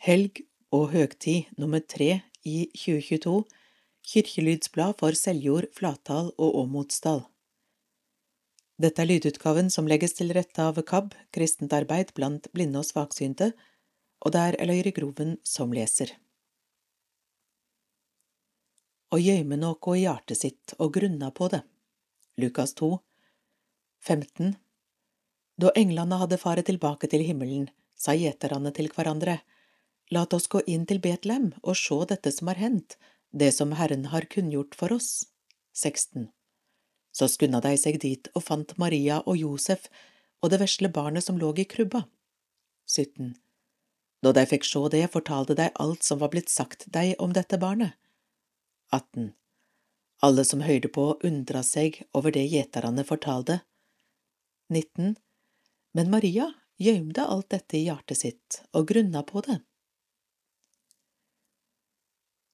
Helg og høgtid nummer tre i 2022 Kirkelydsblad for Seljord, Flatdal og Åmotsdal. Dette er lydutgaven som legges til rette av KAB, Kristent arbeid blant blinde og svaksynte, og det er Eløyre Groven som leser. Å gjøyme noe i hjertet sitt og grunna på det. Lukas 2, 15 Da englene hadde faret tilbake til himmelen, sa gjeterne til hverandre, Lat oss gå inn til Betlehem og se dette som har hendt, det som Herren har kunngjort for oss. 16. Så skunda de seg dit og fant Maria og Josef og det vesle barnet som lå i krybba. 17. Da de fikk se det, fortalte de alt som var blitt sagt dei om dette barnet. 18. Alle som høyrde på, undra seg over det gjeterne fortalte. 19. Men Maria gjømte alt dette i hjertet sitt og grunna på det.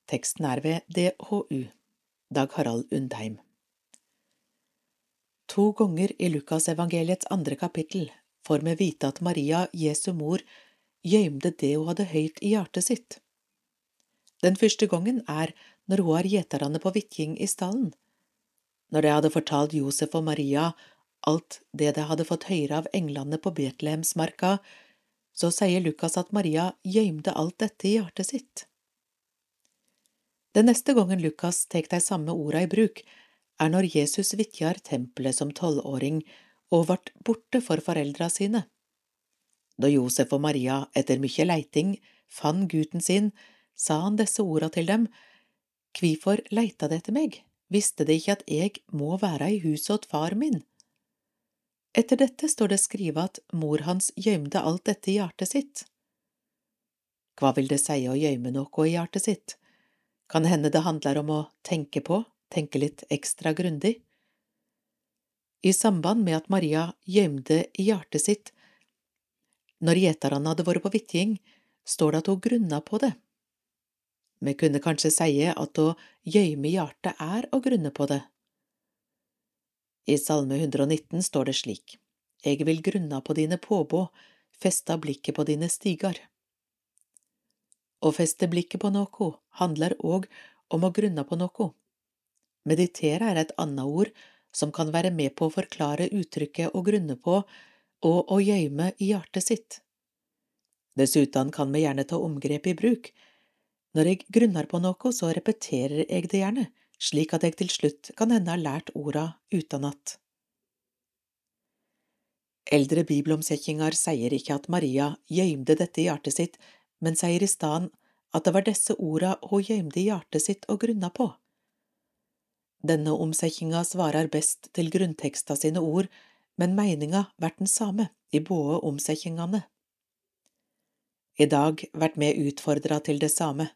Teksten er ved DHU, Dag Harald Undheim. To ganger i Lukasevangeliets andre kapittel får vi vite at Maria, Jesu mor, gjøymde det hun hadde høyt i hjertet sitt. Den første gangen er når hun har gjeterne på Viking i stallen. Når de hadde fortalt Josef og Maria alt det de hadde fått høre av englene på Betlehemsmarka, så sier Lukas at Maria gjøymde alt dette i hjertet sitt. Den neste gangen Lukas tek de samme orda i bruk, er når Jesus vitjar tempelet som tolvåring og vart borte for foreldra sine. Da Josef og Maria etter mykje leiting fann gutten sin, sa han disse orda til dem, Kvifor leita de etter meg, visste de ikke at eg må være i huset åt far min? Etter dette står det skrevet at mor hans gjøymde alt dette i hjertet sitt. Hva vil det si å gjøyme noe i hjertet sitt? Kan hende det handler om å tenke på, tenke litt ekstra grundig. I samband med at Maria gjemte i hjertet sitt når gjeterne hadde vært på vitjing, står det at hun grunna på det. Vi kunne kanskje sie at å gjøyme hjertet er å grunne på det. I Salme 119 står det slik, Eg vil grunna på dine påbå, festa blikket på dine stigar. Å feste blikket på noe handler òg om å grunne på noe. Meditere er et annet ord som kan være med på å forklare uttrykket å grunne på og å gjøyme i hjertet sitt. Dessuten kan vi gjerne ta omgrep i bruk. Når jeg grunner på noe, så repeterer jeg det gjerne, slik at jeg til slutt kan hende har lært orda utenat. Eldre bibelomsetninger sier ikke at Maria gjøymde dette i hjertet sitt men sier i staden at det var disse orda hun gøymde i hjertet sitt og grunna på. Denne omsetninga svarer best til grunnteksta sine ord, men meininga vert den same i både omsetningene. I dag vert vi utfordra til det same,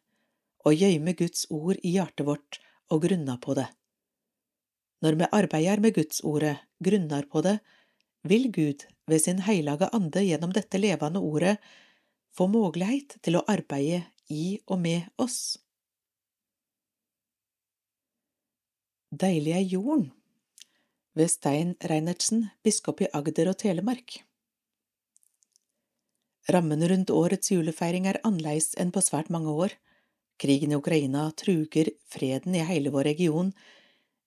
å gjøyme Guds ord i hjertet vårt og grunna på det. Når vi arbeider med Guds ordet, grunnar på det, vil Gud ved sin heilage ande gjennom dette levende ordet få mulighet til å arbeide i og med oss. Deilig er jorden ved Stein Reinertsen, biskop i Agder og Telemark. Rammen rundt årets julefeiring er annerledes enn på svært mange år. Krigen i Ukraina truger freden i hele vår region.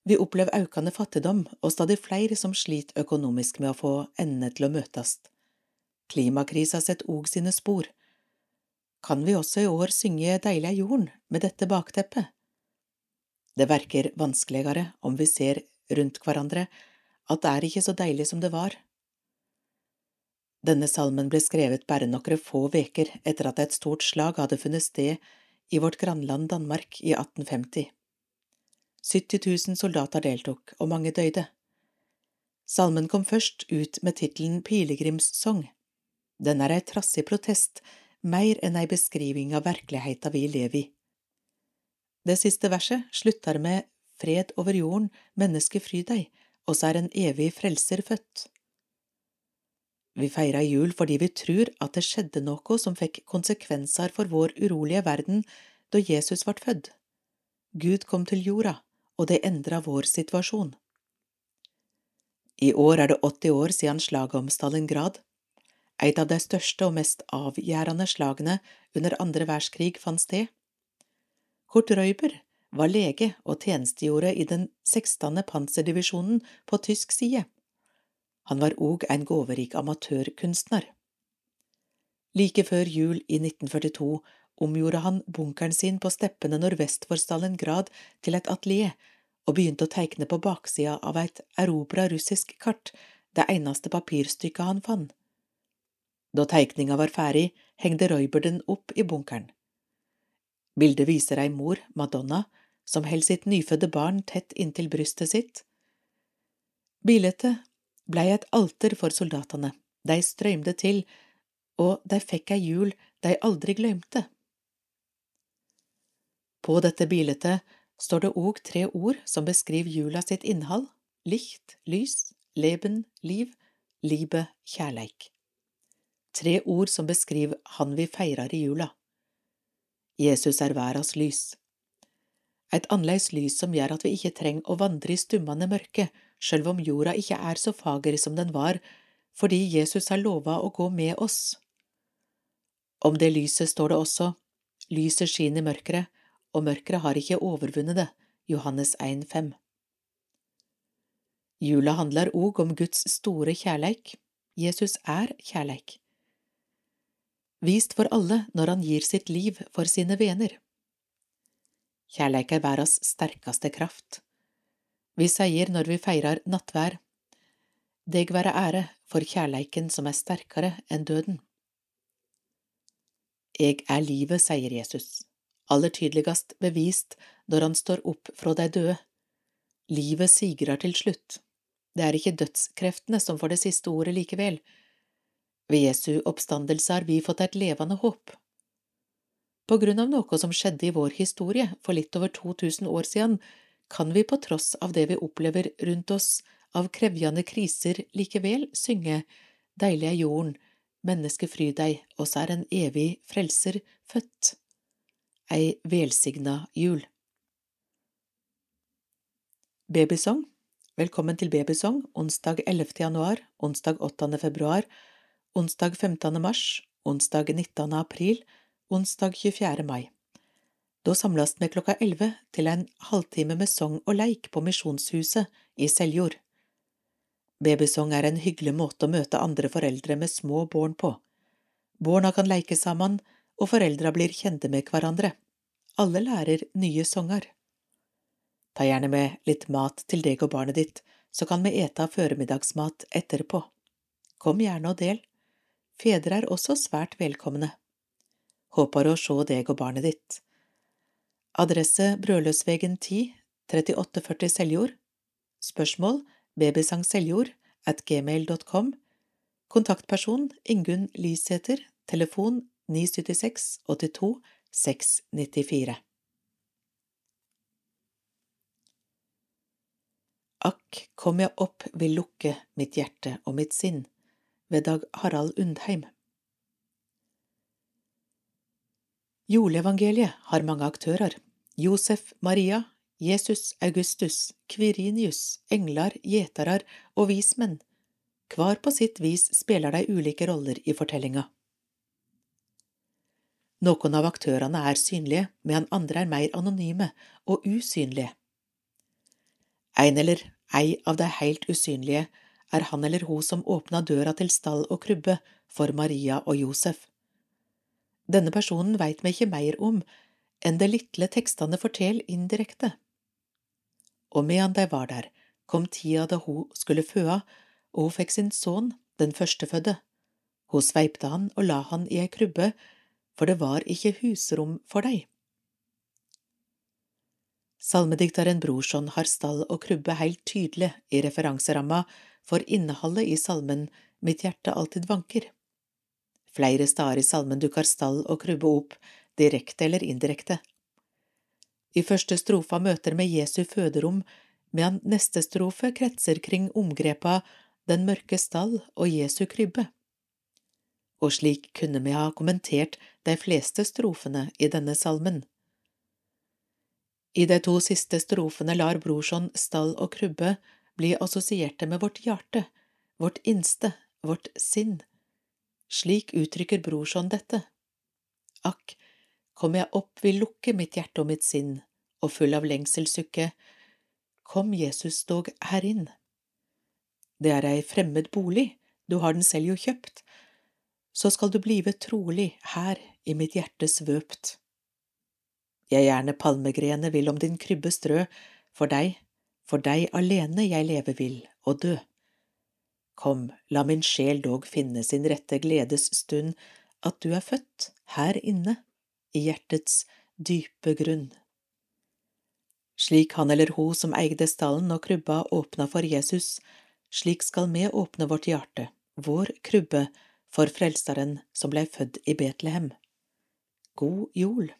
Vi opplever økende fattigdom og stadig flere som sliter økonomisk med å få endene til å møtes. Klimakrisa setter òg sine spor. Kan vi også i år synge Deilig er jorden med dette bakteppet? Det verker vanskeligere om vi ser rundt hverandre at det er ikke så deilig som det var. Denne salmen ble skrevet bare noen få veker etter at et stort slag hadde funnet sted i vårt grannland Danmark i 1850. 70 000 soldater deltok, og mange døde. Salmen kom først ut med tittelen Pilegrimssong. Den er ei trassig protest, mer enn ei beskriving av virkeligheta vi lever i. Det siste verset slutter med Fred over jorden, menneske fry deg, og så er en evig frelser født. Vi feirer jul fordi vi tror at det skjedde noe som fikk konsekvenser for vår urolige verden da Jesus ble født. Gud kom til jorda, og det endra vår situasjon. I år er det 80 år siden slaget om Stalingrad. Et av de største og mest avgjørende slagene under andre verdenskrig fant sted. Kurt Røyber var lege og tjenestegjorde i den 16. panserdivisjonen på tysk side. Han var òg en gåverik amatørkunstner. Like før jul i 1942 omgjorde han bunkeren sin på steppene nordvest for Stalingrad til et atelier og begynte å tegne på baksida av et erobra russisk kart, det eneste papirstykket han fant. Da teikninga var ferdig, hengde Reuber den opp i bunkeren. Bildet viser ei mor, Madonna, som holder sitt nyfødte barn tett inntil brystet sitt. Bildet blei et alter for soldatene, de strømde til, og de fikk ei jul de aldri glemte. På dette bildet står det òg tre ord som beskriver jula sitt innhold, licht, lys, leben, liv, libe, kjærleik. Tre ord som beskriver Han vi feirer i jula. Jesus er verdas lys. Et annerledes lys som gjør at vi ikke trenger å vandre i stummende mørke, sjøl om jorda ikke er så fager som den var, fordi Jesus har lova å gå med oss. Om det lyset står det også, lyset skinner i mørkeret, og mørket har ikke overvunnet det, Johannes 1,5. Jula handler òg om Guds store kjærleik. Jesus er kjærleik. Vist for alle når han gir sitt liv for sine venner. Kjærleik er verdas sterkeste kraft. Vi sier når vi feirer nattvær, Deg være ære for kjærleiken som er sterkere enn døden. Eg er livet, sier Jesus aller tydeligast bevist når han står opp fra de døde. Livet sigrer til slutt. Det er ikke dødskreftene som får det siste ordet likevel. Ved Jesu oppstandelse har vi fått et levende håp. På grunn av noe som skjedde i vår historie for litt over 2000 år siden, kan vi på tross av det vi opplever rundt oss av krevjende kriser, likevel synge Deilig er jorden, menneske fry deg, oss er en evig frelser født ei velsigna jul. Babysong Velkommen til Babysong onsdag 11. januar, onsdag 8. februar, onsdag 15. mars, onsdag 19. april, onsdag 24. mai. Da samles vi klokka 11 til en halvtime med sang og leik på Misjonshuset i Seljord. Babysong er en hyggelig måte å møte andre foreldre med små barn på. Barna kan leike sammen, og foreldra blir kjente med hverandre. Alle lærer nye sanger. Ta gjerne med litt mat til deg og barnet ditt, så kan vi ete førmiddagsmat etterpå. Kom gjerne og del. Fedre er også svært velkomne. Håper å se deg og barnet ditt. Adresse Brødløsvegen 10, 3840 Seljord. Spørsmål babysangseljord at gmail.com. Kontaktperson Ingunn Lysæter, telefon 976 82 694. Akk, kom jeg opp vil lukke mitt hjerte og mitt sinn, ved Dag Harald Undheim. Juleevangeliet har mange aktører, Josef, Maria, Jesus, Augustus, Kvirinius, engler, gjeterar og vismenn, hver på sitt vis spiller de ulike roller i fortellinga. Noen av aktørene er synlige, medan andre er mer anonyme og usynlige. En eller ei av de helt usynlige er han eller hun som åpna døra til stall og krybbe for Maria og Josef. Denne personen veit vi ikke mer om enn det lille tekstene forteller indirekte. Og medan de var der, kom tida da hun skulle føde, og hun fikk sin sønn, den førstefødde. Hun sveipte han og la han i ei krybbe for det var ikke husrom for deg. Salmedikteren Brorson har stall og krybbe helt tydelig i referanseramma for innholdet i salmen Mitt hjerte alltid vanker. Flere steder i salmen dukker stall og krubbe opp, direkte eller indirekte. I første strofa møter vi Jesu føderom, medan neste strofe kretser kring omgrepa Den mørke stall og Jesu krybbe og slik kunne vi ha kommentert de fleste strofene i denne salmen. I de to siste strofene lar Brorson stall og krybbe bli assosierte med vårt hjerte, vårt innste, vårt sinn. Slik uttrykker Brorson dette. Akk, kom jeg opp, vil lukke mitt hjerte og mitt sinn, og full av lengselsukke. kom Jesus dog her inn. Det er ei fremmed bolig, du har den selv jo kjøpt, så skal du blive trolig her i mitt hjerte svøpt. Jeg gjerne palmegrene vil om din krybbe strø, for deg, for deg alene jeg leve vil og dø. Kom, la min sjel dog finne sin rette gledes stund, at du er født her inne, i hjertets dype grunn. Slik han eller ho som eide stallen og krubba åpna for Jesus, slik skal vi åpne vårt hjerte, vår krubbe, for Frelseren som blei født i Betlehem. God jul!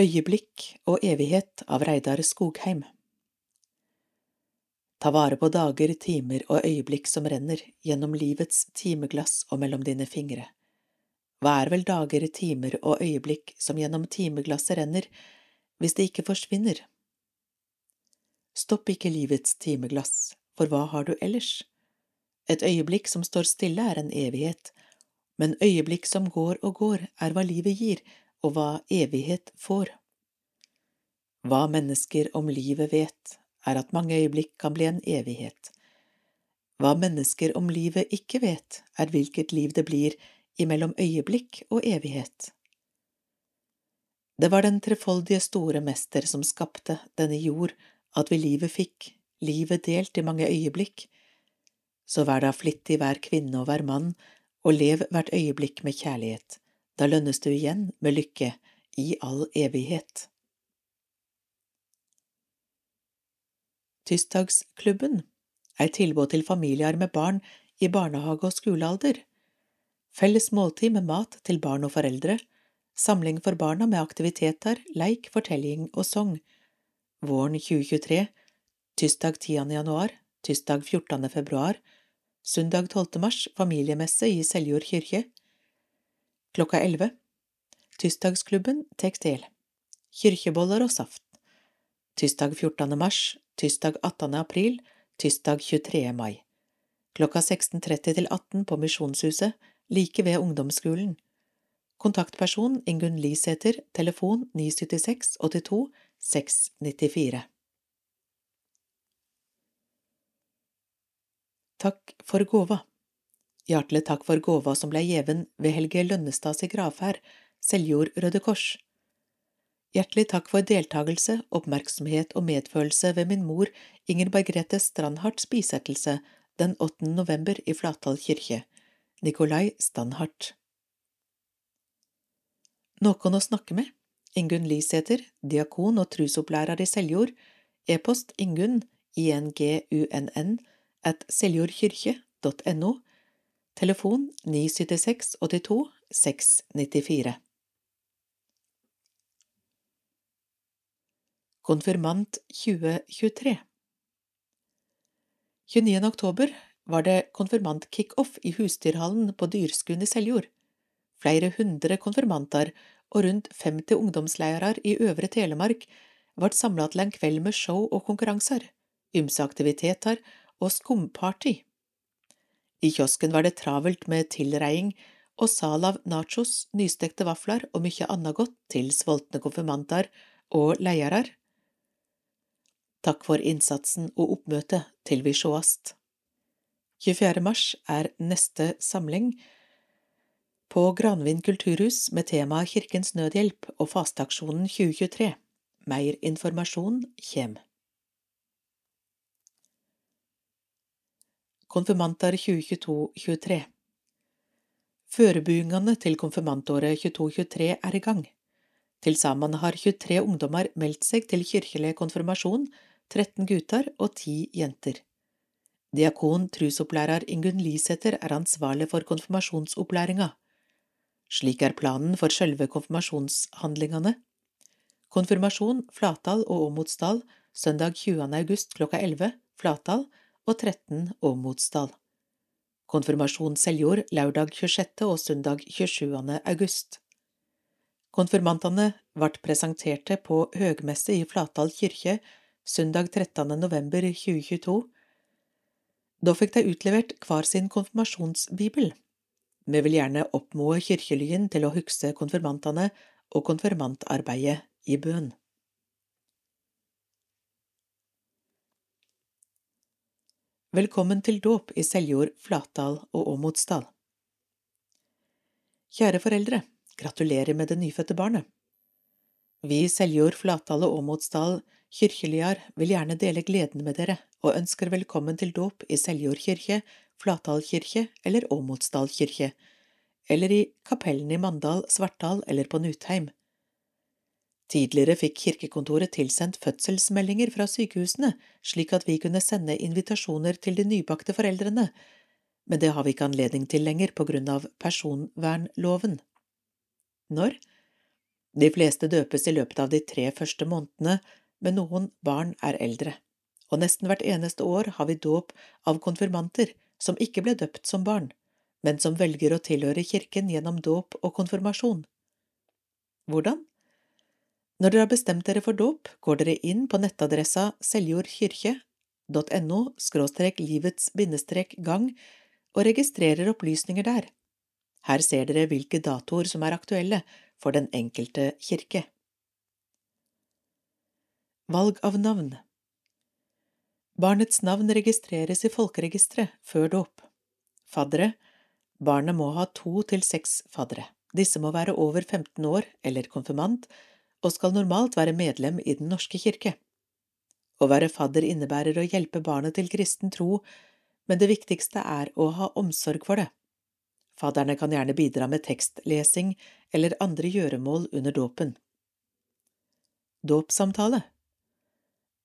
Øyeblikk og evighet av Reidar Skogheim Ta vare på dager, timer og øyeblikk som renner gjennom livets timeglass og mellom dine fingre. Hva er vel dager, timer og øyeblikk som gjennom timeglasset renner, hvis det ikke forsvinner? Stopp ikke livets timeglass, for hva har du ellers? Et øyeblikk som står stille er en evighet, men øyeblikk som går og går er hva livet gir, og hva evighet får. Hva mennesker om livet vet, er at mange øyeblikk kan bli en evighet. Hva mennesker om livet ikke vet, er hvilket liv det blir imellom øyeblikk og evighet. Det var den trefoldige store mester som skapte denne jord, at vi livet fikk, livet delt i mange øyeblikk. Så vær da flittig hver kvinne og hver mann, og lev hvert øyeblikk med kjærlighet da lønnes du igjen med lykke i all evighet. Tirsdagsklubben er tilbud til familier med barn i barnehage- og skolealder, felles måltid med mat til barn og foreldre, samling for barna med aktiviteter, leik, fortelling og sang, våren 2023, tirsdag 10. januar, tirsdag 14. februar, søndag 12. mars, familiemesse i Seljord kirke, Klokka elleve Tirsdagsklubben Tekstil Kirkeboller og saft Tirsdag 14. mars Tirsdag 18. april Tirsdag 23. mai Klokka 16.30 til 18 på Misjonshuset, like ved ungdomsskolen. Kontaktperson Ingunn Lisæter, telefon 976 82 694. Takk for gåva. Hjertelig takk for gåva som blei gjeven ved Helge Lønnestads gravferd, Seljord Røde Kors. Hjertelig takk for deltakelse, oppmerksomhet og medfølelse ved min mor Inger Margrethe Strandharts bisettelse den 8. november i Flatdal kirke. Nikolai Standhardt. Noen å snakke med? Ingunn Lisæter, diakon og trusopplærer i Seljord, e-post ingunn, ingunn, at seljordkirke.no, Telefon 976 82 694 Konfirmant 2023 29. oktober var det konfirmantkickoff i Husdyrhallen på Dyrskuen i Seljord. Flere hundre konfirmanter og rundt 50 ungdomsleirer i Øvre Telemark ble samla til en kveld med show og konkurranser, ymse aktiviteter og skumparty. I kiosken var det travelt med tilreiing og sal av nachos, nystekte vafler og mye annet godt til sultne konfirmanter og leiarar. Takk for innsatsen og oppmøtet til vi sjåast. 24. mars er neste samling på Granvin kulturhus med tema Kirkens Nødhjelp og Fasteaksjonen 2023. Mer informasjon kjem. Konfirmanter 2022–23 Forberedelsene til konfirmantåret 22–23 er i gang. Til sammen har 23 ungdommer meldt seg til kirkelig konfirmasjon, 13 gutter og 10 jenter. Diakon trusopplærer Ingunn Lisæter er ansvarlig for konfirmasjonsopplæringa. Slik er planen for sjølve konfirmasjonshandlingene. Konfirmasjon Flatdal og Åmotsdal søndag 20. august klokka 11, Flatdal, og 13 Åmotsdal. Konfirmasjon Seljord lørdag 26. og søndag 27. august. Konfirmantene ble presenterte på høgmesse i Flatdal kirke søndag 13. november 2022. Da fikk de utlevert hver sin konfirmasjonsbibel. Vi vil gjerne oppmode kirkelyen til å huske konfirmantene og konfirmantarbeidet i bønn. Velkommen til dåp i Seljord, Flatdal og Åmotsdal. Kjære foreldre, gratulerer med det nyfødte barnet. Vi i Seljord, Flatdal og Åmotsdal kirkeliar vil gjerne dele gleden med dere og ønsker velkommen til dåp i Seljord kirke, Flatdal kirke eller Åmotsdal kirke, eller i kapellene i Mandal, Svartdal eller på Nutheim. Tidligere fikk kirkekontoret tilsendt fødselsmeldinger fra sykehusene, slik at vi kunne sende invitasjoner til de nybakte foreldrene, men det har vi ikke anledning til lenger på grunn av personvernloven. Når? De fleste døpes i løpet av de tre første månedene, men noen barn er eldre, og nesten hvert eneste år har vi dåp av konfirmanter som ikke ble døpt som barn, men som velger å tilhøre kirken gjennom dåp og konfirmasjon. Hvordan? Når dere har bestemt dere for dåp, går dere inn på nettadressa seljordkirke.no livets bindestrek gang og registrerer opplysninger der. Her ser dere hvilke datoer som er aktuelle for den enkelte kirke. Valg av navn Barnets navn registreres i folkeregisteret før dåp. Faddere Barnet må ha to til seks faddere. Disse må være over 15 år eller konfirmant, og skal normalt være medlem i Den norske kirke. Å være fadder innebærer å hjelpe barnet til kristen tro, men det viktigste er å ha omsorg for det. Fadderne kan gjerne bidra med tekstlesing eller andre gjøremål under dåpen. Dåpssamtale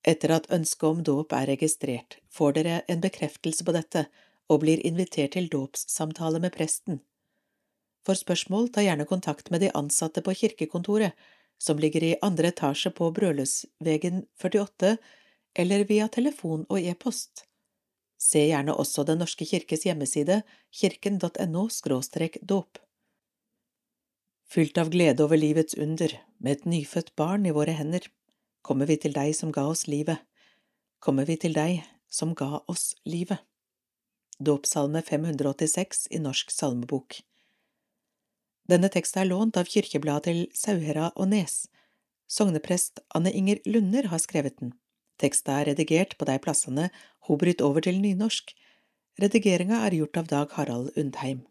Etter at ønsket om dåp er registrert, får dere en bekreftelse på dette og blir invitert til dåpssamtale med presten. For spørsmål, ta gjerne kontakt med de ansatte på kirkekontoret som ligger i andre etasje på Brøløsvegen 48, eller via telefon og e-post. Se gjerne også Den norske kirkes hjemmeside, kirken.no dåp. Fylt av glede over livets under, med et nyfødt barn i våre hender, kommer vi til deg som ga oss livet, kommer vi til deg som ga oss livet. Dåpssalme 586 i Norsk salmebok. Denne teksten er lånt av kirkebladet til Sauherad og Nes. Sogneprest Anne Inger Lunder har skrevet den. Teksten er redigert på de plassene hun bryter over til nynorsk. Redigeringa er gjort av Dag Harald Undheim.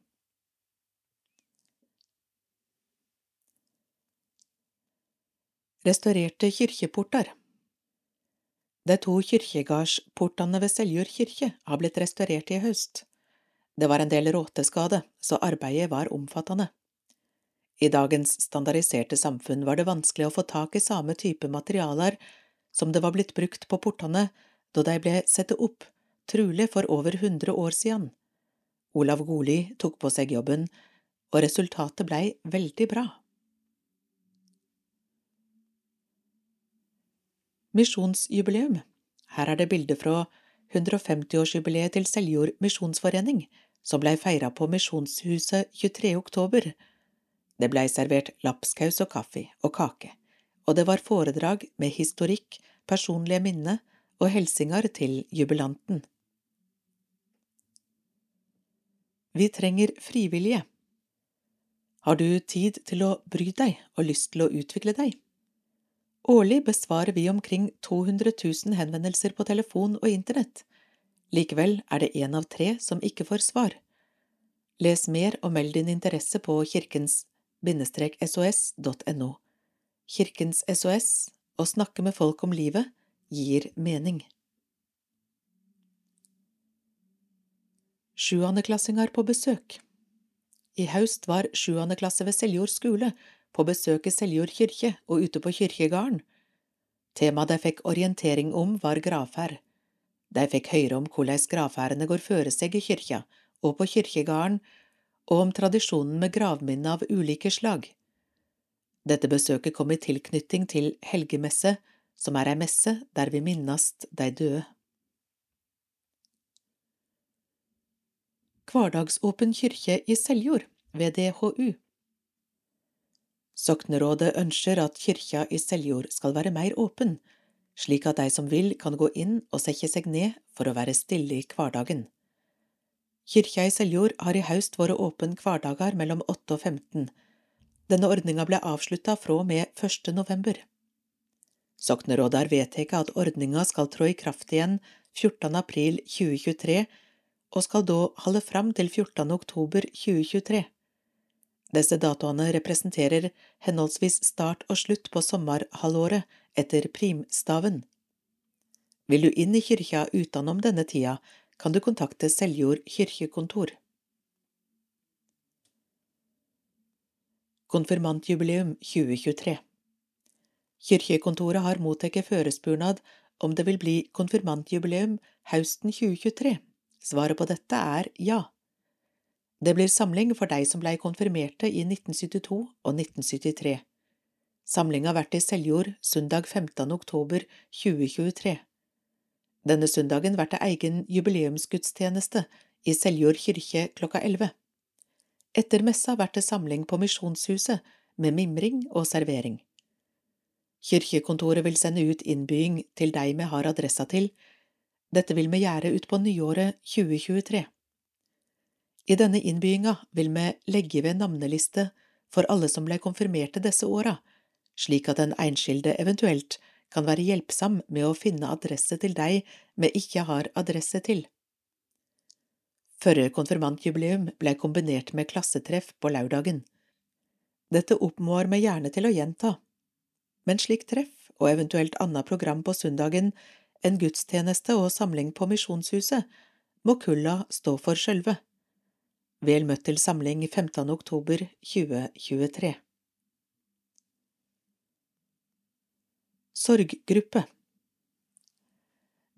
Restaurerte kirkeporter De to kirkegardsportene ved Seljord kirke har blitt restaurert i høst. Det var en del råteskade, så arbeidet var omfattende. I dagens standardiserte samfunn var det vanskelig å få tak i samme type materialer som det var blitt brukt på portene da de ble satt opp, trulig for over hundre år siden. Olav Goli tok på seg jobben, og resultatet blei veldig bra. Misjonsjubileum Her er det bilde fra 150-årsjubileet til Seljord misjonsforening, som blei feira på Misjonshuset 23. oktober det blei servert lapskaus og kaffe og kake, og det var foredrag med historikk, personlige minne og helsingar til jubilanten. Vi trenger frivillige. Har du tid til å bry deg og lyst til å utvikle deg? Årlig besvarer vi omkring 200 000 henvendelser på telefon og internett. Likevel er det én av tre som ikke får svar. Les mer og meld din interesse på Kirkens sos.no. Kirkens SOS Å snakke med folk om livet gir mening. Sjuandeklassinger på besøk I haust var sjuende klasse ved Seljord skole på besøk i Seljord kirke og ute på kirkegården. Temaet de fikk orientering om, var gravferd. De fikk høre om hvordan gravferdene går føre seg i kirka og på kirkegården, og om tradisjonen med gravminne av ulike slag. Dette besøket kom i tilknytning til helgemesse, som er ei messe der vi minnast de døde. Hverdagsåpen kyrkje i Seljord, ved DHU Soknerådet ønsker at kyrkja i Seljord skal være mer åpen, slik at de som vil kan gå inn og sette seg ned for å være stille i hverdagen. Kyrkja i Seljord har i haust vært åpen hverdager mellom 8 og 15. Denne ordninga ble avslutta fra og med 1. november. Soknerådet har vedtatt at ordninga skal trå i kraft igjen 14. april 2023, og skal da holde fram til 14. oktober 2023. Disse datoene representerer henholdsvis start og slutt på sommerhalvåret etter primstaven. Vil du inn i kyrkja utenom denne tida, kan du kontakte Seljord kirkekontor. Konfirmantjubileum 2023 Kirkekontoret har mottatt førespurnad om det vil bli konfirmantjubileum høsten 2023. Svaret på dette er ja. Det blir samling for de som blei konfirmerte i 1972 og 1973. Samlinga blir i Seljord søndag 15. oktober 2023. Denne søndagen blir det egen jubileumsgudstjeneste i Seljord kirke klokka elleve. Etter messa blir det samling på Misjonshuset med mimring og servering. Kirkekontoret vil sende ut innbying til deg vi har adressa til. Dette vil vi gjøre utpå nyåret 2023. I denne innbyinga vil vi legge ved navneliste for alle som ble konfirmerte disse åra, slik at den enskilde eventuelt kan være hjelpsom med å finne adresse til deg vi ikke har adresse til. Førre konfirmantjubileum ble kombinert med klassetreff på lørdagen. Dette oppmår vi gjerne til å gjenta, men slik treff og eventuelt annet program på søndagen, en gudstjeneste og samling på Misjonshuset, må kulla stå for sjølve. Vel møtt til samling 15. oktober 2023. Sorggruppe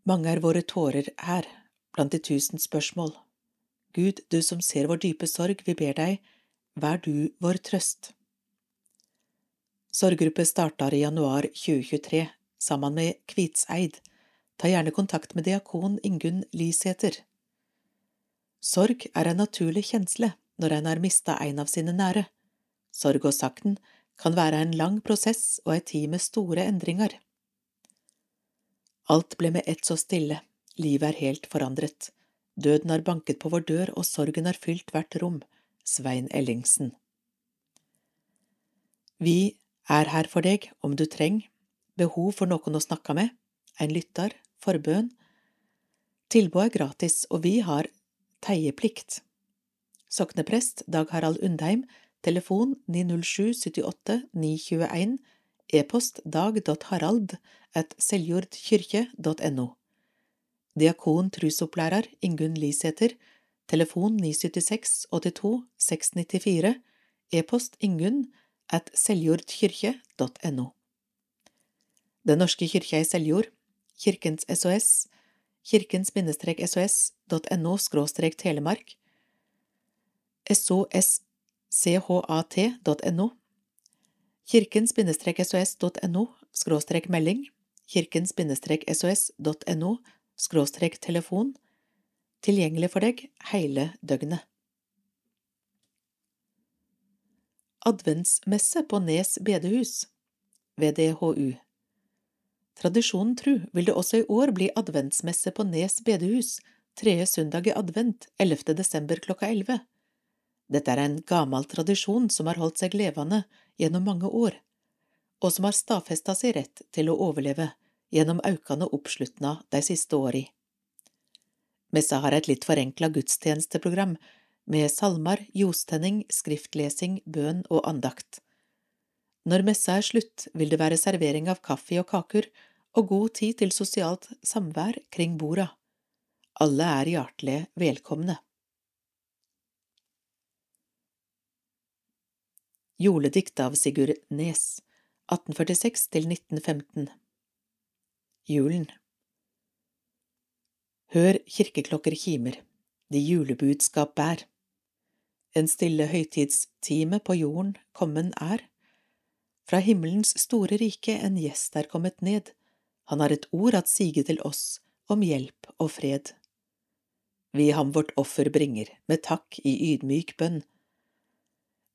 Mange er våre tårer her, blant de tusen spørsmål. Gud, du som ser vår dype sorg, vi ber deg, vær du vår trøst. Sorggruppe starter i januar 2023, sammen med Kvitseid. Ta gjerne kontakt med diakon Ingunn Lisæter. Sorg er en naturlig kjensle når en har mista en av sine nære. Sorg og sakten kan være en lang prosess og ei tid med store endringer. Alt ble med ett så stille, livet er helt forandret, døden har banket på vår dør og sorgen har fylt hvert rom, Svein Ellingsen. Vi er her for deg om du trenger, behov for noen å snakke med, en lytter, forbønn. Tilbudet er gratis, og vi har teieplikt. Sokneprest Dag Harald Undheim telefon 907 78 921, e-post dag.harald. Diakon trusopplærer Ingunn Lisæter, telefon 976 82 694, e-post ingunn at seljordkyrkje.no. Den norske kirka i Seljord, Kirkens SOS, kirkens-sos.no-telemark, SOS chat.no, kirkens-sos.no skråstrek melding, kirkens-sos.no skråstrek telefon, tilgjengelig for deg hele døgnet. Adventsmesse på Nes bedehus, VDHU Tradisjonen tru vil det også i år bli adventsmesse på Nes bedehus tredje søndag i advent 11. desember klokka 11. Dette er en gammel tradisjon som har holdt seg levende gjennom mange år, og som har stadfesta sin rett til å overleve gjennom aukande oppslutna de siste åra. Messa har et litt forenkla gudstjenesteprogram med salmer, jostenning, skriftlesing, bønn og andakt. Når messa er slutt, vil det være servering av kaffe og kaker og god tid til sosialt samvær kring borda. Alle er hjertelig velkomne. Juledikt av Sigurd Nes, 1846 til 1915 Julen Hør kirkeklokker kimer, de julebudskap bær. En stille høytidstime på jorden kommen er. Fra himmelens store rike en gjest er kommet ned, han har et ord at sige til oss om hjelp og fred. Vi ham vårt offer bringer, med takk i ydmyk bønn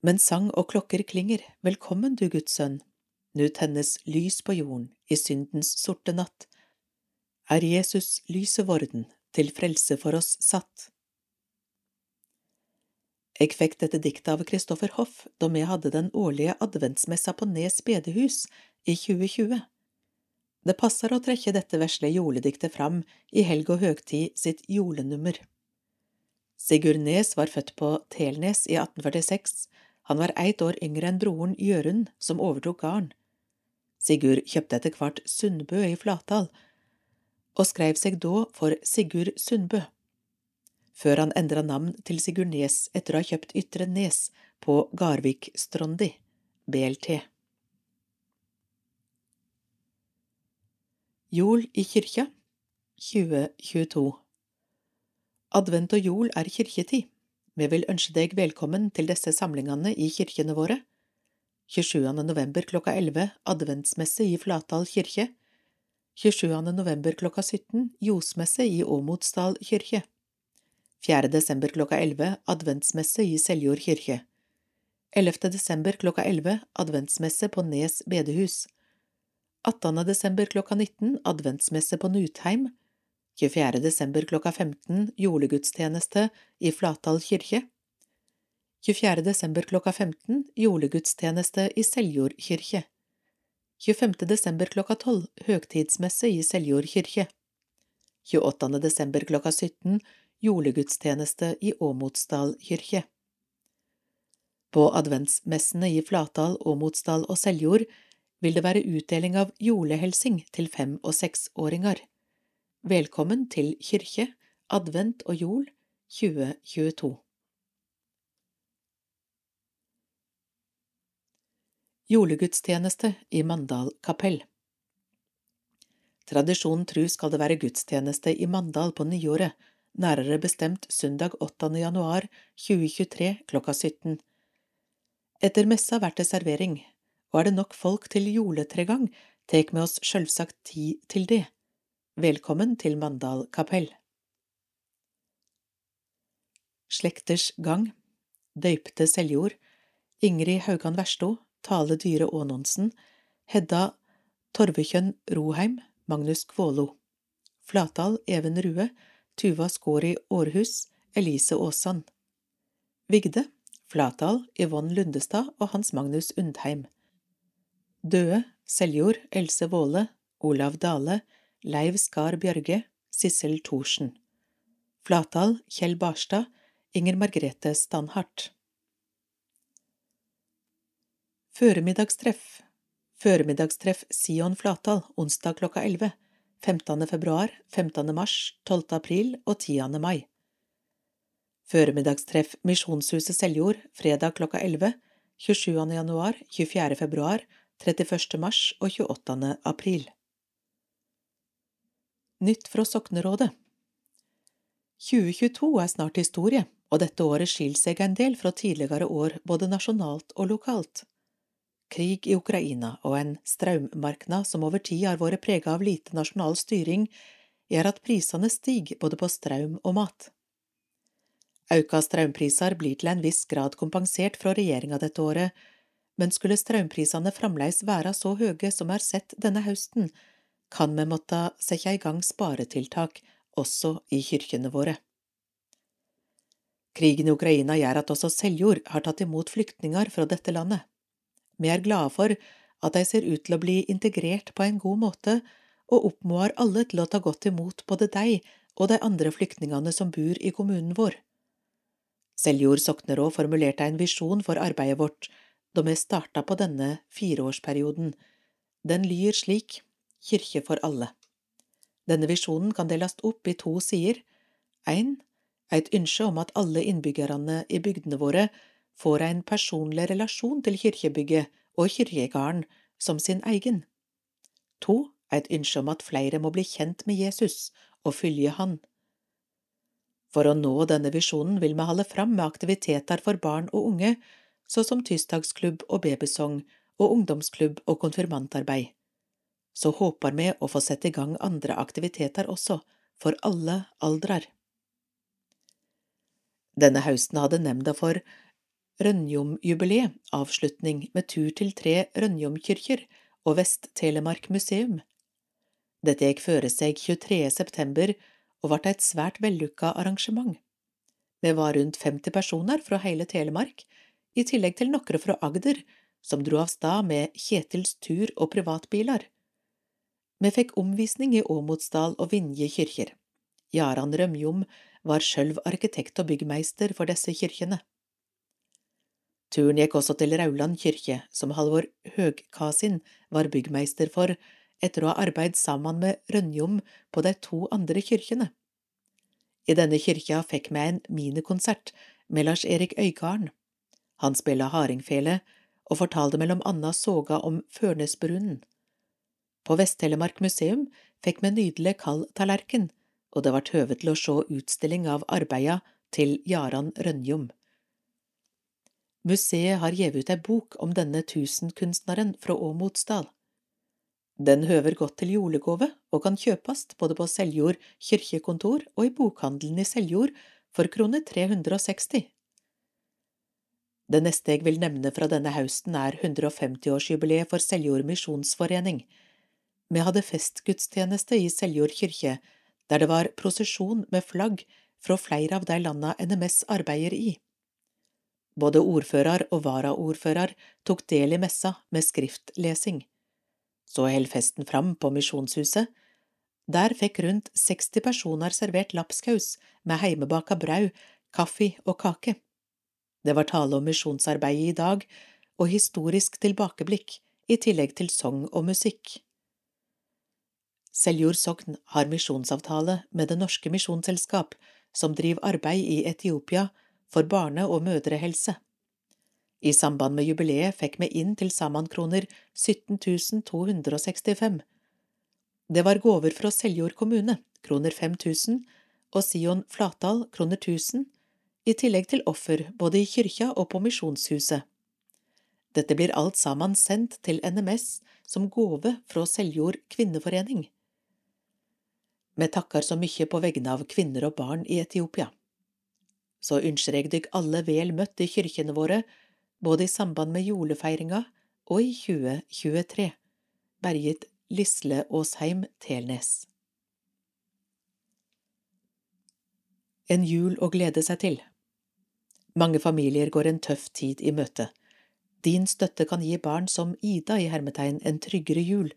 men sang og klokker klinger, velkommen du Guds sønn. nu tennes lys på jorden i syndens sorte natt, er Jesus lyset vorden til frelse for oss satt. Jeg fikk dette diktet av Kristoffer Hoff da vi hadde den årlige adventsmessa på Nes bedehus i 2020. Det passer å trekke dette vesle jolediktet fram i helg og høgtid sitt jolenummer. Sigurd Nes var født på Telnes i 1846, han var ett år yngre enn broren Jørund som overtok gården. Sigurd kjøpte etter hvert Sundbø i Flatdal, og skrev seg da for Sigurd Sundbø før han endra navn til Sigurd Nes etter å ha kjøpt Ytre Nes på Garvik-Strondi, BLT. Jol i kyrkja 2022 Advent og jol er kirketid. Vi vil ønske deg velkommen til disse samlingene i kirkene våre. 27. november klokka 11 adventsmesse i Flatdal kirke. 27. november klokka 17 josmesse i Åmotsdal kirke. 4. desember klokka 11 adventsmesse i Seljord kirke. 11. desember klokka 11 adventsmesse på Nes bedehus. 18. desember klokka 19 adventsmesse på Nutheim. 24. desember klokka 15 julegudstjeneste i Flatdal kirke. 24. desember klokka 15 julegudstjeneste i Seljord kirke. 25. desember klokka 12 høgtidsmesse i Seljord kirke. 28. desember klokka 17 julegudstjeneste i Åmotsdal kirke. På adventsmessene i Flatdal, Åmotsdal og Seljord vil det være utdeling av julehelsing til fem- og seksåringer. Velkommen til kirke, advent og jol 2022. Julegudstjeneste i Mandal kapell Tradisjonen tru skal det være gudstjeneste i Mandal på nyåret, nærere bestemt søndag 8. januar 2023 klokka 17. Etter messa vert det servering, og er det nok folk til juletregang, tek med oss sjølvsagt tid til det. Velkommen til Mandal kapell. Slekters gang Døypte Seljord Ingrid Haugan Versto Tale Dyre Aanonsen Hedda Torvekjønn Roheim Magnus Kvålo Flatdal Even Rue Tuva Skåri Århus, Elise Aasan. Vigde, Flatdal, Yvonne Lundestad og Hans Magnus Undheim. Døde, Seljord, Else Våle, Olav Dale, Leiv Skar Bjørge, Sissel Thorsen. Flatdal, Kjell Barstad, Inger Margrethe Stanhardt. Føremiddagstreff Føremiddagstreff Sion Flatdal, onsdag klokka 11. 15. februar, 15. mars, 12. april og 10. mai. Føremiddagstreff Misjonshuset Seljord fredag klokka 11, 27. januar, 24. februar, 31. mars og 28. april. Nytt fra Soknerådet 2022 er snart historie, og dette året skiller seg en del fra tidligere år både nasjonalt og lokalt krig i Ukraina og en strømmarknad som over tid har vært preget av lite nasjonal styring, gjør at prisene stiger både på strøm og mat. Auka strømpriser blir til en viss grad kompensert fra regjeringa dette året, men skulle strømprisene fremdeles være så høye som er sett denne høsten, kan vi måtte sette i gang sparetiltak også i kyrkjene våre. Krigen i Ukraina gjør at også Seljord har tatt imot flyktninger fra dette landet. Vi er glade for at de ser ut til å bli integrert på en god måte, og oppmoder alle til å ta godt imot både deg og de andre flyktningene som bor i kommunen vår. Seljord sokneråd formulerte en visjon for arbeidet vårt da vi starta på denne fireårsperioden. Den lyr slik Kirke for alle. Denne visjonen kan deles opp i to sider. Ein, et ønske om at alle innbyggerne i bygdene våre får en personlig relasjon til kirkebygget og kirkegården som sin egen. To, et ønske om at flere må bli kjent med Jesus og følge Han. For å nå denne visjonen vil vi holde fram med aktiviteter for barn og unge, så som tirsdagsklubb og babysong og ungdomsklubb og konfirmantarbeid. Så håper vi å få sette i gang andre aktiviteter også, for alle aldrer. Denne høsten hadde nemnda for Rønjomjubileet avslutning med tur til tre Rønjomkyrkjer og Vest-Telemark museum. Dette gikk føre seg 23. september og ble et svært vellykka arrangement. Vi var rundt 50 personer fra hele Telemark, i tillegg til noen fra Agder, som dro av stad med Kjetils tur og privatbiler. Vi fikk omvisning i Åmotsdal og Vinje kyrkjer. Jaran Rømjom var sjølv arkitekt og byggmeister for disse kyrkjene. Turen gikk også til Rauland kyrkje, som Halvor Høgkasin var byggmeister for, etter å ha arbeidet sammen med Rønjom på de to andre kyrkjene. I denne kyrkja fikk vi en minikonsert med Lars Erik Øygarden. Han spilla hardingfele og fortalte mellom anna soga om Førnesbrunnen. På Vest-Telemark museum fikk vi nydelig kald tallerken, og det ble høve til å se utstilling av arbeida til Jaran Rønjom. Museet har gitt ut ei bok om denne tusenkunstneren fra Åmotsdal. Den høver godt til julegåve og kan kjøpast både på Seljord kirkekontor og i bokhandelen i Seljord for kroner 360. Det neste jeg vil nevne fra denne høsten er 150-årsjubileet for Seljord misjonsforening. Vi hadde festgudstjeneste i Seljord kirke, der det var prosesjon med flagg fra flere av de landa NMS arbeider i. Både ordfører og varaordfører tok del i messa med skriftlesing. Så held festen fram på Misjonshuset. Der fikk rundt 60 personer servert lapskaus med heimebaka brau, kaffe og kake. Det var tale om misjonsarbeidet i dag og historisk tilbakeblikk, i tillegg til sang og musikk. Seljord sokn har misjonsavtale med Det norske misjonsselskap, som driver arbeid i Etiopia for barne- og mødrehelse. I samband med jubileet fikk vi inn til sammen kroner 17 265. Det var gaver fra Seljord kommune, kroner 5000, og Sion Flatdal, kroner 1000, i tillegg til offer både i kyrkja og på misjonshuset. Dette blir alt sammen sendt til NMS som gave fra Seljord kvinneforening. Vi takker så mye på vegne av kvinner og barn i Etiopia. Så ønsker jeg dykk alle vel møtt i kyrkjene våre, både i samband med julefeiringa og i 2023. Bergit Lisle Aasheim Telnes. En jul å glede seg til. Mange familier går en tøff tid i møte. Din støtte kan gi barn som Ida i hermetegn en tryggere jul.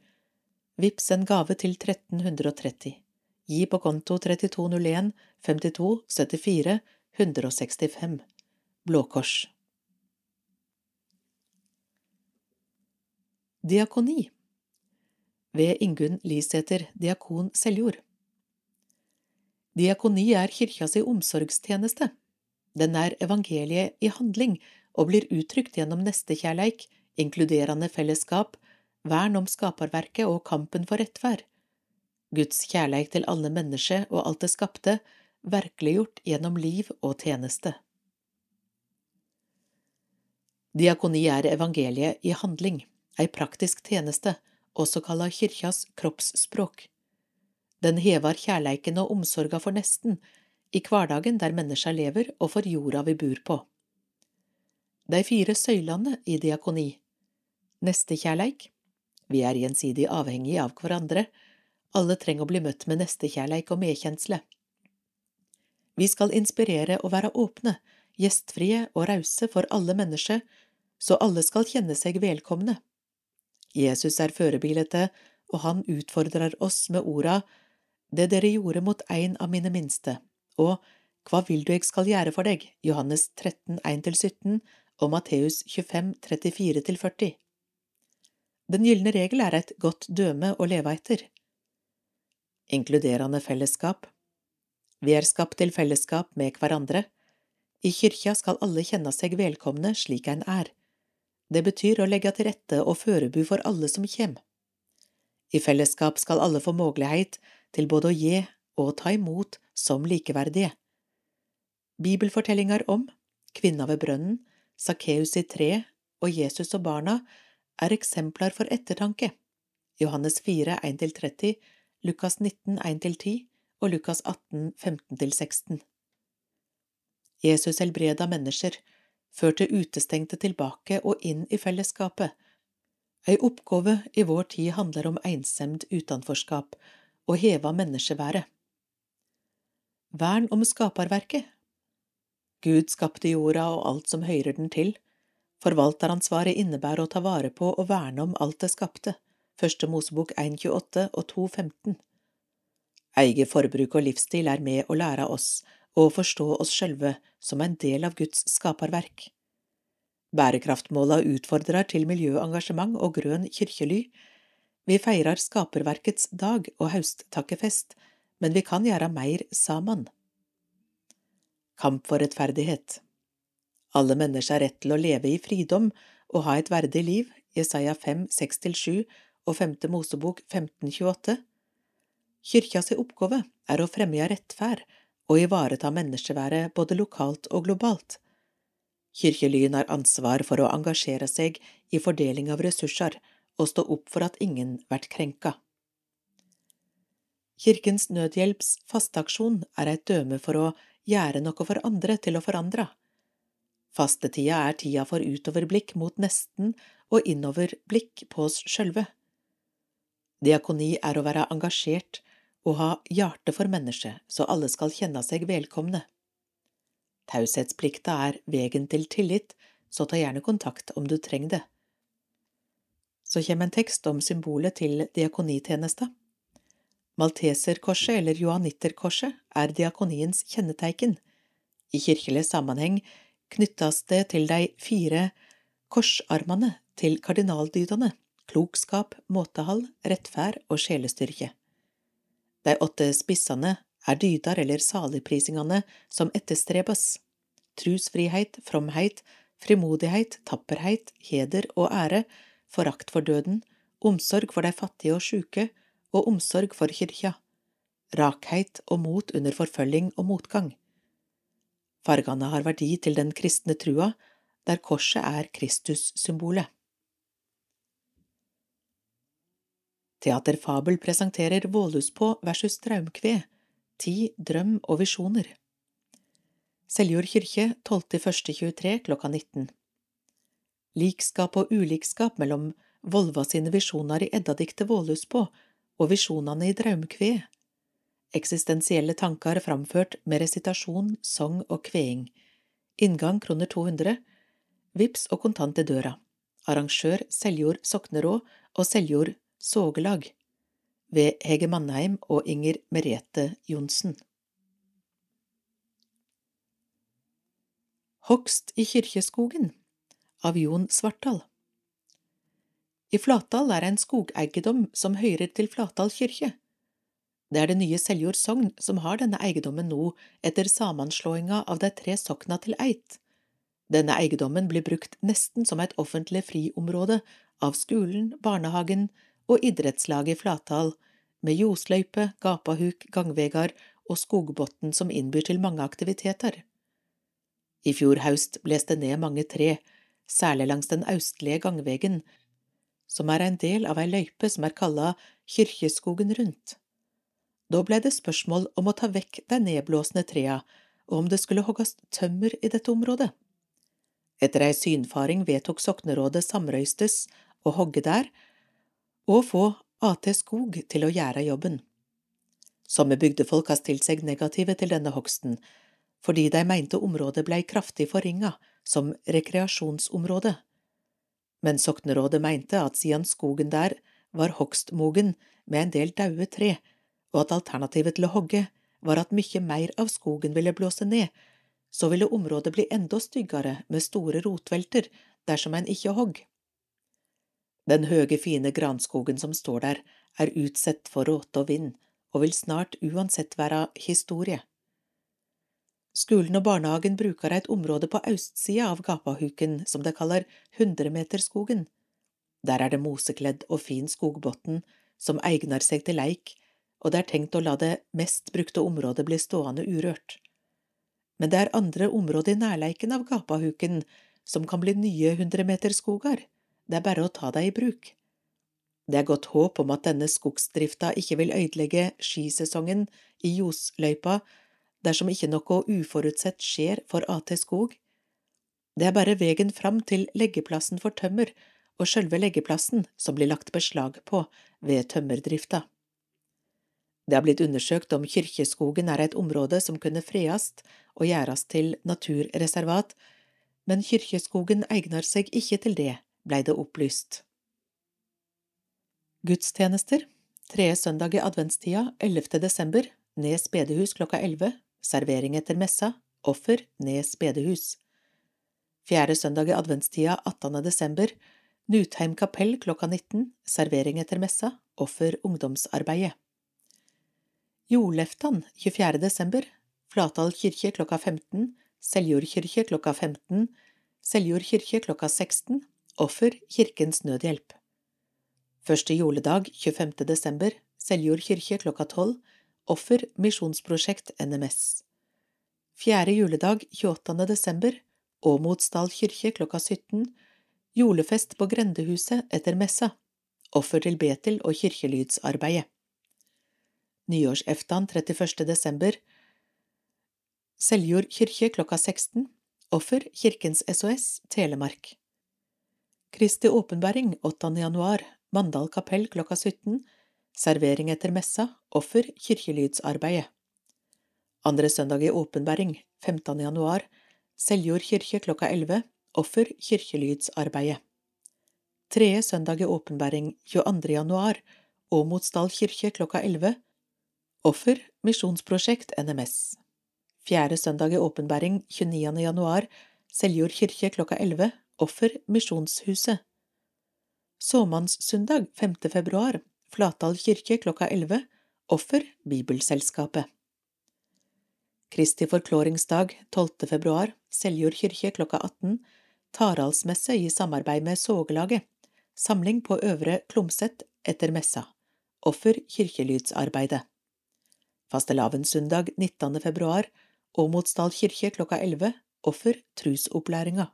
Vips en gave til 1330. Gi på konto 3201 52 74 165. Blå Kors. Diakoni Ved Ingunn Lisæter, diakon Seljord. Diakoni er kyrkja si omsorgstjeneste. Den er evangeliet i handling og blir uttrykt gjennom nestekjærleik, inkluderende fellesskap, vern om skaperverket og kampen for rettferd. Guds kjærleik til alle mennesker og alt det skapte, virkeliggjort gjennom liv og tjeneste. Diakoni er evangeliet i handling, ei praktisk tjeneste, også kalla kyrkjas kroppsspråk. Den hever kjærleiken og omsorga for nesten, i hverdagen der mennesker lever og for jorda vi bor på. De fire søylene i diakoni Nestekjærleik Vi er gjensidig avhengige av hverandre. Alle trenger å bli møtt med nestekjærleik og medkjensle. Vi skal inspirere og være åpne, gjestfrie og rause for alle mennesker, så alle skal kjenne seg velkomne. Jesus er førebilete, og han utfordrer oss med orda Det dere gjorde mot en av mine minste, og Hva vil du jeg skal gjøre for deg? Johannes 13, 1–17 og Matteus 25, 34–40. Den gylne regel er et godt døme å leve etter. Inkluderende fellesskap Vi er skapt til fellesskap med hverandre. I kyrkja skal alle kjenne seg velkomne slik en er. Det betyr å legge til rette og førebu for alle som kjem. I fellesskap skal alle få mulighet til både å gi og ta imot som likeverdige. Bibelfortellinger om kvinna ved brønnen, Sakkeus i tre og Jesus og barna er eksempler for ettertanke. Johannes 4, 1–30, Lukas 19, 1–10 og Lukas 18, 15–16. Jesus helbreda mennesker, førte utestengte tilbake og inn i fellesskapet, Ei oppgave i vår tid handler om ensemd utenforskap og heva menneskeværet. Vern om skaperverket Gud skapte jorda og alt som høyrer den til. Forvalteransvaret innebærer å ta vare på og verne om alt det skapte. Første Mosebok 1.28 og 2.15. Eget forbruk og livsstil er med å lære oss å forstå oss sjølve som en del av Guds skaperverk. Bærekraftmåla utfordrer til miljøengasjement og grønn kirkely. Vi feirer skaperverkets dag og hausttakkefest, men vi kan gjøre mer sammen. Kamp for rettferdighet Alle mennesker har rett til å leve i fridom og ha et verdig liv, Jesaja 5, 6–7 og 5. Mosebok 1528. Kyrkjas oppgave er å fremje rettferd og ivareta menneskeværet både lokalt og globalt. Kirkelyn har ansvar for å engasjere seg i fordeling av ressurser og stå opp for at ingen blir krenka. Kirkens Nødhjelps fasteaksjon er et døme for å gjøre noe for andre til å forandre. Fastetida er tida for utoverblikk mot nesten og innoverblikk på oss sjølve. Diakoni er å være engasjert og ha hjerte for mennesket, så alle skal kjenne seg velkomne. Taushetsplikta er vegen til tillit, så ta gjerne kontakt om du trenger det. Så kommer en tekst om symbolet til diakonitjenesta. Malteserkorset eller johanitterkorset er diakoniens kjennetegn. I kirkelig sammenheng knyttes det til de fire korsarmene til kardinaldydene klokskap, måtehall, rettferd og sjelestyrke. De åtte spissene er dydar eller saligprisingene som etterstrebes. Trusfrihet, fromheit, frimodighet, tapperheit, heder og ære, forakt for døden, omsorg for de fattige og sjuke og omsorg for kyrkja, rakheit og mot under forfølging og motgang. Fargene har verdi til den kristne trua, der korset er Kristussymbolet. Teaterfabel presenterer Våluspå versus Traumkve, ti drøm og visjoner. Seljord kirke 12.1.23 klokka 19 Likskap og ulikskap mellom Volva sine visjoner i Eddadiktet Våluspå og visjonene i Draumkve. Eksistensielle tanker framført med resitasjon, sang og kveing. Inngang kroner 200. Vips og kontant i døra. Arrangør Seljord Soknerå og Seljord Sågelag ved Hege Mannheim og Inger Merete Johnsen. Hogst i Kyrkjeskogen av Jon Svartdal I Flatdal er en skogeigedom som hører til Flatdal kirke. Det er det nye Seljord sogn som har denne eiendommen nå etter sammenslåinga av de tre sokna til eit. Denne eiendommen blir brukt nesten som et offentlig friområde av skolen, barnehagen, og idrettslaget i Flatdal, med ljosløype, gapahuk, gangvegar og skogbotn som innbyr til mange aktiviteter. I fjor høst blåste ned mange tre, særlig langs den austlige gangvegen, som er en del av ei løype som er kalla Kyrkjeskogen rundt. Da ble det spørsmål om å ta vekk de nedblåsne trea, og om det skulle hogges tømmer i dette området. Etter ei synfaring vedtok soknerådet samrøystes å hogge der, og få AT Skog til å gjøre jobben. Somme bygdefolk har stilt seg negative til denne hogsten, fordi de mente området blei kraftig forringa som rekreasjonsområde. Men soknerådet mente at siden skogen der var hogstmogen med en del daue tre, og at alternativet til å hogge var at mye mer av skogen ville blåse ned, så ville området bli enda styggere med store rotvelter dersom en ikke hogg. Den høge, fine granskogen som står der, er utsett for råte og vind, og vil snart uansett være historie. Skolen og barnehagen bruker et område på østsida av Gapahuken som de kaller Hundremeterskogen. Der er det mosekledd og fin skogbotn som egner seg til leik, og det er tenkt å la det mest brukte området bli stående urørt. Men det er andre områder i nærleiken av Gapahuken som kan bli nye hundremeterskoger det er bare å ta deg i bruk. Det er godt håp om at denne skogsdrifta ikke vil ødelegge skisesongen i Josløypa dersom ikke noe uforutsett skjer for AT Skog. Det er bare vegen fram til leggeplassen for tømmer og sjølve leggeplassen som blir lagt beslag på ved tømmerdrifta. Det har blitt undersøkt om Kyrkjeskogen er et område som kunne freast og gjøres til naturreservat, men Kyrkjeskogen egner seg ikke til det, blei det opplyst. Gudstjenester Tredje søndag i adventstida, 11. desember, Nes bedehus klokka 11, servering etter messa, offer, Nes bedehus. Fjerde søndag i adventstida, 18. desember, Nutheim kapell klokka 19, servering etter messa, offer ungdomsarbeidet. Jordleftan 24. desember, Flatdal kirke klokka 15, Seljord kirke klokka 15, Seljord kirke klokka 16, offer Kirkens Nødhjelp. Første juledag 25. desember, Seljord kirke klokka 12, offer Misjonsprosjekt NMS. Fjerde juledag 28. desember, Åmotsdal kirke klokka 17, julefest på grendehuset etter messa, offer til Betel og kirkelydsarbeidet. Nyårseftan 31. desember, Seljord kirke klokka 16, offer Kirkens SOS, Telemark. Kristi åpenbaring 8. januar, Mandal kapell klokka 17, servering etter messa, offer kirkelydsarbeidet. Andre søndag i åpenbaring, 15. januar, Seljord kirke klokka 11, offer kirkelydsarbeidet. Tredje søndag i åpenbæring 22. januar, Åmotsdal kirke klokka 11, offer Misjonsprosjekt NMS. Fjerde søndag i åpenbæring 29. januar, Seljord kirke klokka 11, offer Misjonshuset. Såmannssøndag 5. februar, Flatdal kirke klokka 11, offer Bibelselskapet. Kristi forklaringsdag 12. februar, Seljord kirke klokka 18, Taralsmesse i samarbeid med Sågelaget, samling på Øvre Klomset etter messa, offer kirkelydsarbeidet. Fastelavnssøndag 19. februar, Åmotsdal kirke klokka 11, offer trusopplæringa.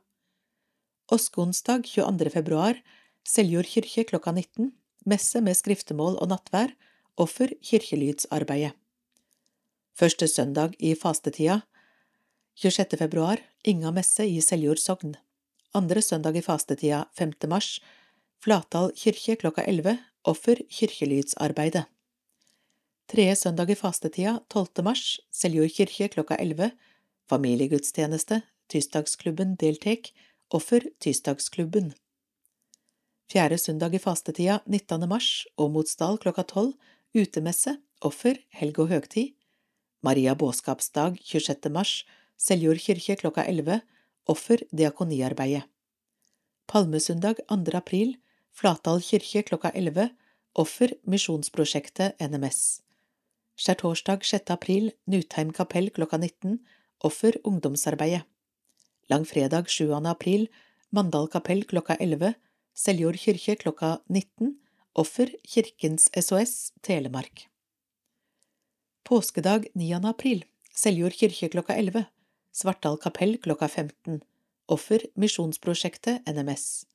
Åskonsdag 22. februar, Seljord kirke klokka 19, messe med skriftemål og nattvær, offer kirkelydsarbeidet. Første søndag i fastetida, 26. februar, Inga messe i Seljord sogn. Andre søndag i fastetida, 5. mars, Flatdal kirke klokka 11, offer kirkelydsarbeidet. Tredje søndag i fastetida, 12. mars, Seljord kirke klokka 11, familiegudstjeneste, Tysdagsklubben deltek, offer Tysdagsklubben. Fjerde søndag i fastetida, 19. mars, Åmotsdal klokka 12, utemesse, offer, helg og høgtid. Maria båskapsdag 26. mars, Seljord kirke klokka 11, offer diakoniarbeidet. Palmesøndag 2. april, Flatdal kirke klokka 11, offer Misjonsprosjektet NMS. Skjærtorsdag 6. april, Nutheim kapell klokka 19, offer ungdomsarbeidet. Langfredag 7. april, Mandal kapell klokka 11, Seljord kirke klokka 19, offer Kirkens SOS, Telemark. Påskedag 9. april, Seljord kirke klokka 11, Svartdal kapell klokka 15, offer Misjonsprosjektet NMS.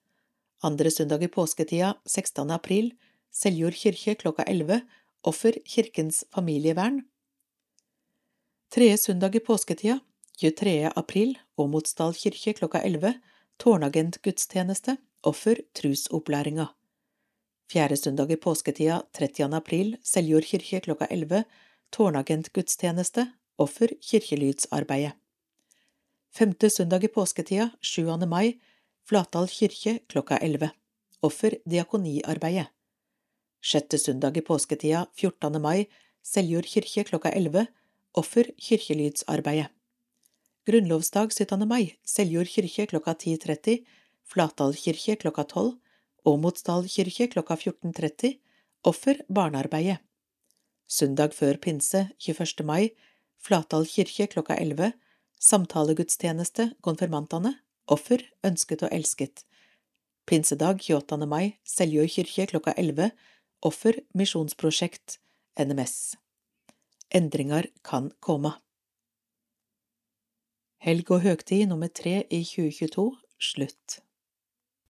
Andre søndag i påsketida, 16. april, Seljord kirke klokka 11, offer Kirkens familievern. Tredje søndag i påsketida, 23. april, Åmotsdal kirke klokka 11, tårnagentgudstjeneste, offer trusopplæringa. Fjerde søndag i påsketida, 30. april, Seljord kirke klokka 11, tårnagentgudstjeneste, offer kirkelydsarbeidet. Femte søndag i påsketida, 7. mai, Flatdal kirke klokka 11, offer diakoniarbeidet. Sjette søndag i påsketida, 14. mai, Seljord kirke klokka 11, offer kirkelydsarbeidet. Grunnlovsdag 17. mai, Seljord kirke klokka 10.30, Flatdal kirke klokka 12, Åmotsdal kirke klokka 14.30, offer barnearbeidet. Søndag før pinse, 21. mai, Flatdal kirke klokka 11, samtalegudstjeneste, konfirmantene, offer, ønsket og elsket. Pinsedag 28. mai, Seljord kirke klokka 11, offer, misjonsprosjekt, NMS. Endringer kan komme. Helg og høgtid nummer tre i 2022 slutt.